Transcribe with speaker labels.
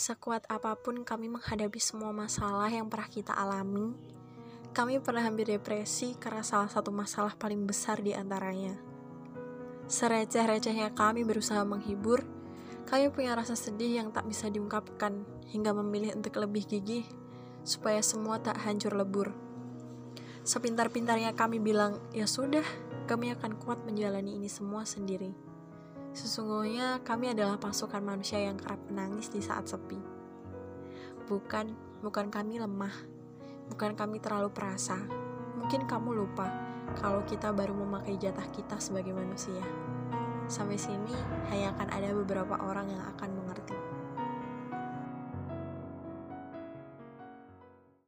Speaker 1: Sekuat apa pun kami menghadapi semua masalah yang pernah kita alami, kami pernah hampir depresi karena salah satu masalah paling besar di antaranya. Sereceh-recehnya kami berusaha menghibur, kami punya rasa sedih yang tak bisa diungkapkan hingga memilih untuk lebih gigih supaya semua tak hancur lebur. Sepintar-pintarnya kami bilang, ya sudah, kami akan kuat menjalani ini semua sendiri. Sesungguhnya kami adalah pasukan manusia yang kerap menangis di saat sepi. Bukan, bukan kami lemah, bukan kami terlalu perasa. Mungkin kamu lupa kalau kita baru memakai jatah kita sebagai manusia. Sampai sini hanya akan ada beberapa orang yang akan mengerti.